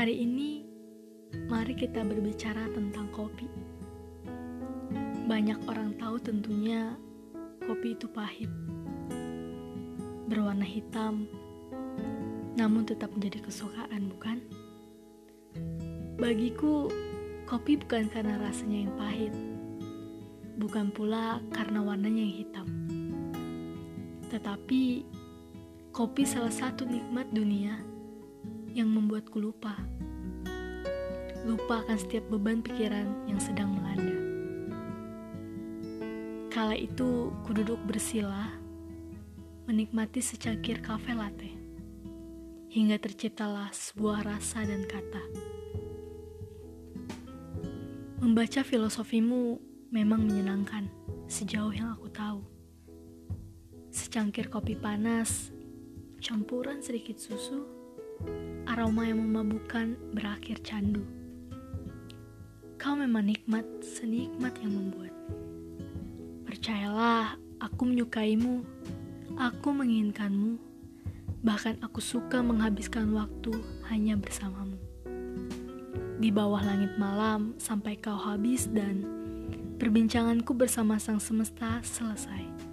Hari ini, mari kita berbicara tentang kopi. Banyak orang tahu tentunya kopi itu pahit, berwarna hitam, namun tetap menjadi kesukaan, bukan? Bagiku, kopi bukan karena rasanya yang pahit, bukan pula karena warnanya yang hitam. Tetapi, kopi salah satu nikmat dunia yang membuatku lupa. Lupa akan setiap beban pikiran yang sedang melanda. Kala itu, ku duduk bersila, menikmati secangkir kafe latte, hingga terciptalah sebuah rasa dan kata. Membaca filosofimu memang menyenangkan sejauh yang aku tahu. Secangkir kopi panas, campuran sedikit susu, aroma yang memabukkan berakhir candu. Kau memang nikmat, senikmat yang membuat. Percayalah, aku menyukaimu, aku menginginkanmu, bahkan aku suka menghabiskan waktu hanya bersamamu. Di bawah langit malam sampai kau habis dan perbincanganku bersama sang semesta selesai.